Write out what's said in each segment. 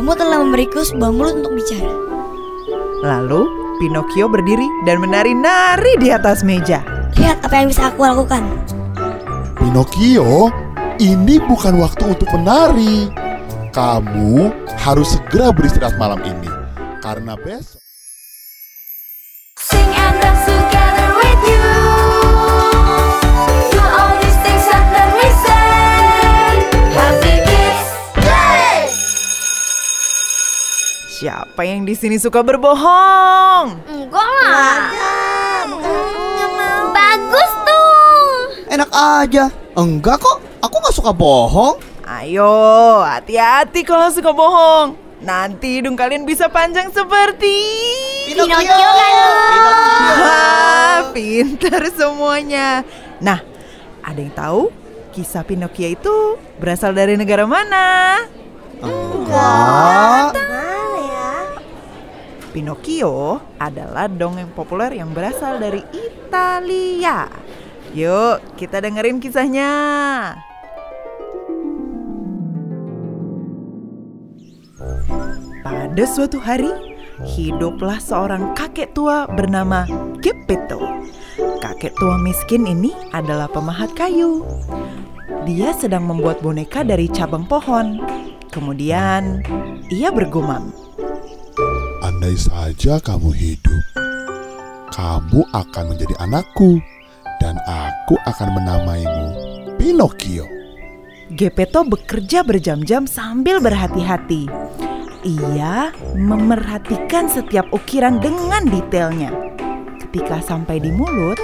Kamu telah memberiku sebuah mulut untuk bicara. Lalu Pinocchio berdiri dan menari-nari di atas meja. Lihat apa yang bisa aku lakukan. Pinocchio, ini bukan waktu untuk menari. Kamu harus segera beristirahat malam ini. Karena besok... Sing and dance Siapa yang di sini suka berbohong? Enggak lah. Bagus tuh. Enak aja. Enggak kok, aku nggak suka bohong. Ayo, hati-hati kalau suka bohong. Nanti hidung kalian bisa panjang seperti... Pinocchio kan Wah, pintar semuanya. Nah, ada yang tahu kisah Pinocchio itu berasal dari negara mana? Enggak. Pinocchio adalah dongeng populer yang berasal dari Italia. Yuk, kita dengerin kisahnya. Pada suatu hari, hiduplah seorang kakek tua bernama Geppetto. Kakek tua miskin ini adalah pemahat kayu. Dia sedang membuat boneka dari cabang pohon. Kemudian, ia bergumam. Andai saja kamu hidup, kamu akan menjadi anakku, dan aku akan menamaimu Pinocchio. Gepetto bekerja berjam-jam sambil berhati-hati. Ia memerhatikan setiap ukiran dengan detailnya. Ketika sampai di mulut,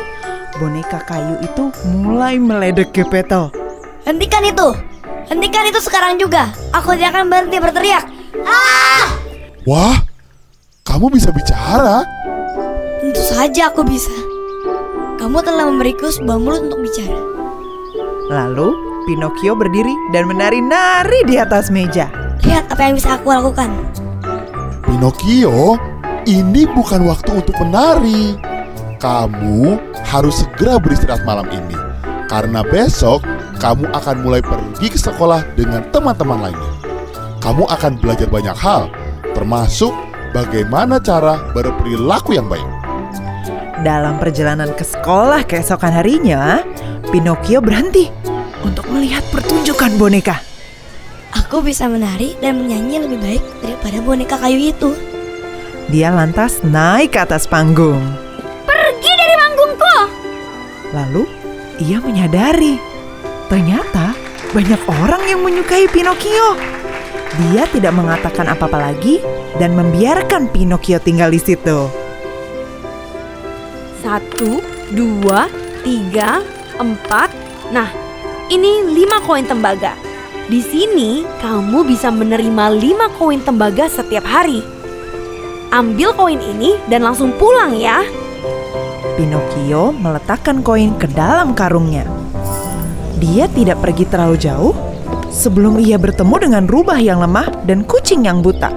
boneka kayu itu mulai meledek Gepetto. Hentikan itu. Hentikan itu sekarang juga. Aku tidak akan berhenti berteriak. Wah, kamu bisa bicara? Tentu saja aku bisa. Kamu telah memberiku sebuah mulut untuk bicara. Lalu, Pinocchio berdiri dan menari-nari di atas meja. Lihat apa yang bisa aku lakukan. Pinocchio, ini bukan waktu untuk menari. Kamu harus segera beristirahat malam ini. Karena besok kamu akan mulai pergi ke sekolah dengan teman-teman lainnya. Kamu akan belajar banyak hal, termasuk bagaimana cara berperilaku yang baik. Dalam perjalanan ke sekolah keesokan harinya, Pinocchio berhenti untuk melihat pertunjukan boneka. Aku bisa menari dan menyanyi lebih baik daripada boneka kayu itu. Dia lantas naik ke atas panggung. Pergi dari panggungku. Lalu ia menyadari ternyata banyak orang yang menyukai Pinocchio. Dia tidak mengatakan apa-apa lagi dan membiarkan Pinocchio tinggal di situ. Satu, dua, tiga, empat. Nah, ini lima koin tembaga. Di sini kamu bisa menerima lima koin tembaga setiap hari. Ambil koin ini dan langsung pulang ya. Pinocchio meletakkan koin ke dalam karungnya. Dia tidak pergi terlalu jauh sebelum ia bertemu dengan rubah yang lemah dan kucing yang buta.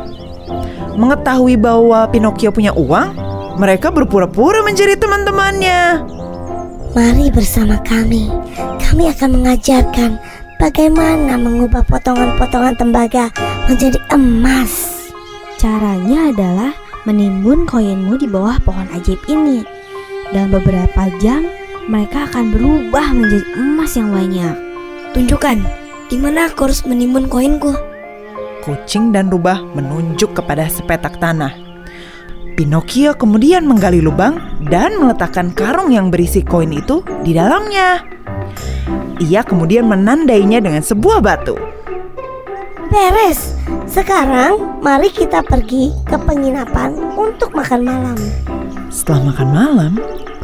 Mengetahui bahwa Pinocchio punya uang, mereka berpura-pura menjadi teman-temannya. Mari bersama kami. Kami akan mengajarkan bagaimana mengubah potongan-potongan tembaga menjadi emas. Caranya adalah menimbun koinmu di bawah pohon ajaib ini. Dalam beberapa jam, mereka akan berubah menjadi emas yang banyak. Tunjukkan di mana aku harus menimbun koinku. Kucing dan rubah menunjuk kepada sepetak tanah. Pinocchio kemudian menggali lubang dan meletakkan karung yang berisi koin itu di dalamnya. Ia kemudian menandainya dengan sebuah batu. Beres. Sekarang mari kita pergi ke penginapan untuk makan malam. Setelah makan malam,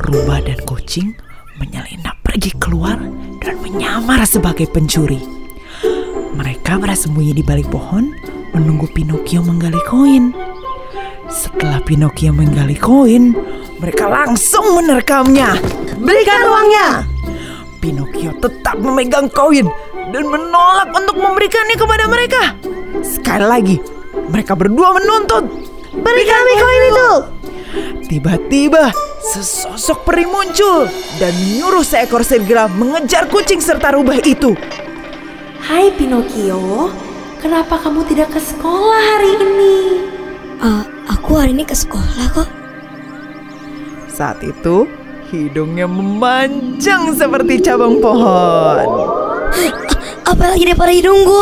rubah dan kucing menyelinap pergi keluar dan menyamar sebagai pencuri. Mereka bersembunyi di balik pohon menunggu Pinocchio menggali koin. Setelah Pinocchio menggali koin, mereka langsung menerkamnya. Berikan uangnya! Pinocchio tetap memegang koin dan menolak untuk memberikannya kepada mereka. Sekali lagi, mereka berdua menuntut. Berikan kami koin itu! Tiba-tiba, sesosok peri muncul dan menyuruh seekor serigala mengejar kucing serta rubah itu. Hai Pinocchio, kenapa kamu tidak ke sekolah hari ini? Eh, aku hari ini ke sekolah kok. Saat itu, hidungnya memanjang seperti cabang pohon. Apalagi daripada hidungku.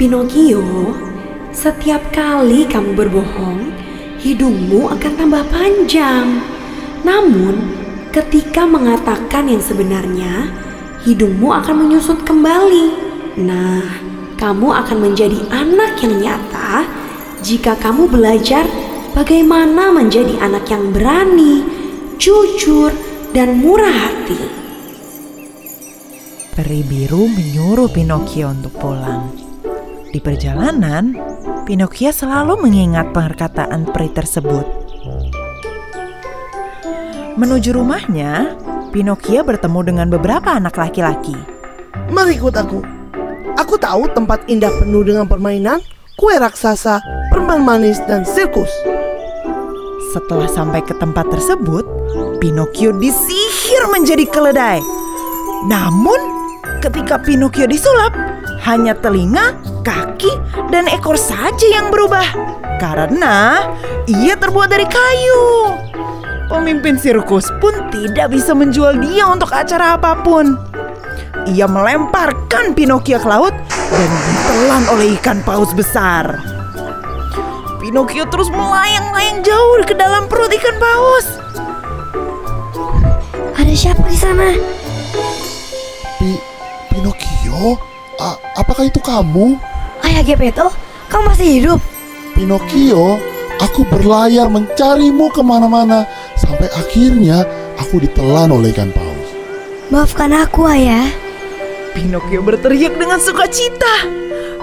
Pinocchio, setiap kali kamu berbohong, hidungmu akan tambah panjang. Namun, ketika mengatakan yang sebenarnya, hidungmu akan menyusut kembali. Nah, kamu akan menjadi anak yang nyata jika kamu belajar bagaimana menjadi anak yang berani, jujur, dan murah hati. Peri biru menyuruh Pinocchio untuk pulang. Di perjalanan, Pinocchio selalu mengingat perkataan peri tersebut. Menuju rumahnya, Pinocchio bertemu dengan beberapa anak laki-laki. Mari ikut aku. Aku tahu tempat indah penuh dengan permainan, kue raksasa, permen manis, dan sirkus. Setelah sampai ke tempat tersebut, Pinocchio disihir menjadi keledai. Namun, ketika Pinocchio disulap, hanya telinga, kaki, dan ekor saja yang berubah. Karena ia terbuat dari kayu. Pemimpin sirkus pun tidak bisa menjual dia untuk acara apa pun. Ia melemparkan Pinocchio ke laut dan ditelan oleh ikan paus besar. Pinocchio terus melayang-layang jauh ke dalam perut ikan paus. Ada siapa di sana? Pi Pinocchio, A- apakah itu kamu? Ayah Gepetto, kamu masih hidup? Pinocchio, aku berlayar mencarimu ke mana-mana sampai akhirnya aku ditelan oleh ikan paus. Maafkan aku, ayah. Pinocchio berteriak dengan sukacita.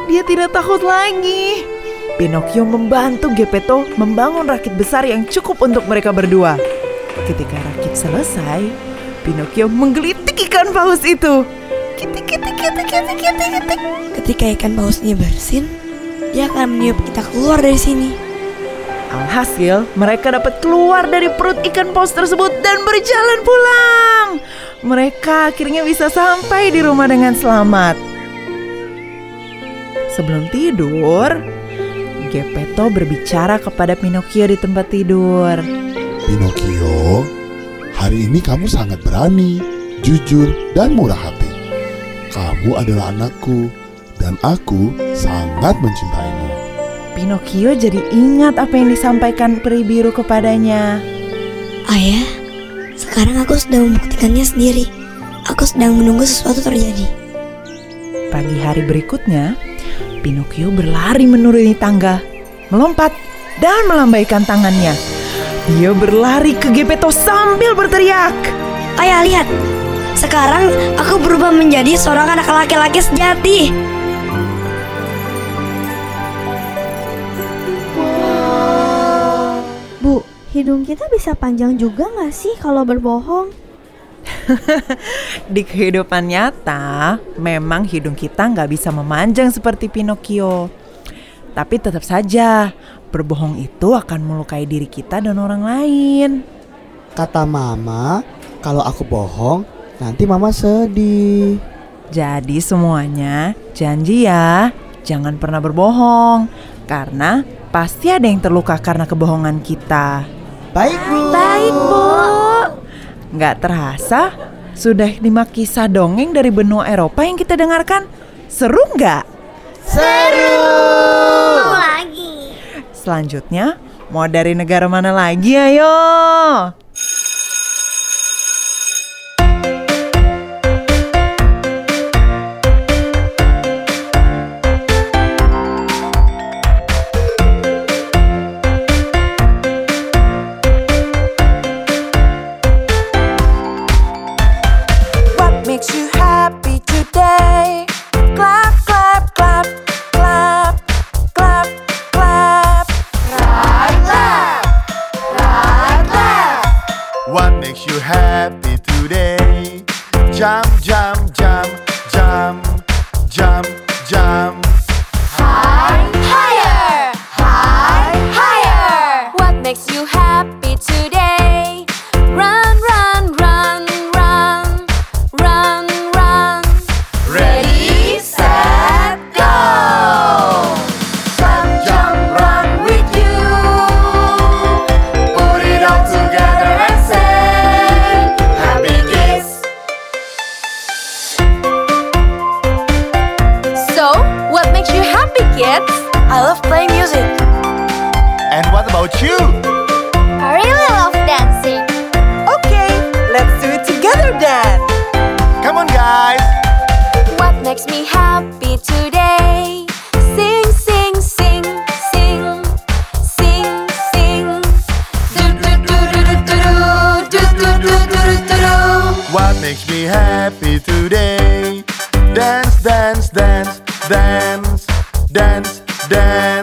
Dia tidak takut lagi. Pinocchio membantu Geppetto membangun rakit besar yang cukup untuk mereka berdua. Ketika rakit selesai, Pinocchio menggelitik ikan paus itu. Kitik, kitik, kitik, kitik, kitik, kitik. Ketika ikan pausnya bersin, dia akan meniup kita keluar dari sini. Alhasil, mereka dapat keluar dari perut ikan paus tersebut dan berjalan pulang. Mereka akhirnya bisa sampai di rumah dengan selamat. Sebelum tidur, Geppetto berbicara kepada Pinocchio di tempat tidur. Pinocchio, hari ini kamu sangat berani, jujur, dan murah hati. Kamu adalah anakku, dan aku sangat mencintaimu. Pinocchio jadi ingat apa yang disampaikan peri biru kepadanya. Ayah, sekarang aku sedang membuktikannya sendiri. Aku sedang menunggu sesuatu terjadi. Pagi hari berikutnya, Pinocchio berlari menuruni tangga, melompat, dan melambaikan tangannya. Dia berlari ke Geppetto sambil berteriak. Ayah lihat, sekarang aku berubah menjadi seorang anak laki-laki sejati. Hidung kita bisa panjang juga nggak sih kalau berbohong? Di kehidupan nyata, memang hidung kita nggak bisa memanjang seperti Pinocchio. Tapi tetap saja, berbohong itu akan melukai diri kita dan orang lain. Kata mama, kalau aku bohong, nanti mama sedih. Jadi semuanya janji ya, jangan pernah berbohong. Karena pasti ada yang terluka karena kebohongan kita. Baik, Bu. Baik, Bu. Nggak terasa, sudah lima kisah dongeng dari benua Eropa yang kita dengarkan. Seru nggak? lagi. Selanjutnya, mau dari negara mana lagi ayo? today. Jam, jam, jam, jam, jam. about you? I really love dancing. Okay, let's do it together then. Come on, guys. What makes me happy today? Sing, sing, sing, sing, sing, sing. What makes me happy today? Dance, dance, dance, dance, dance, dance.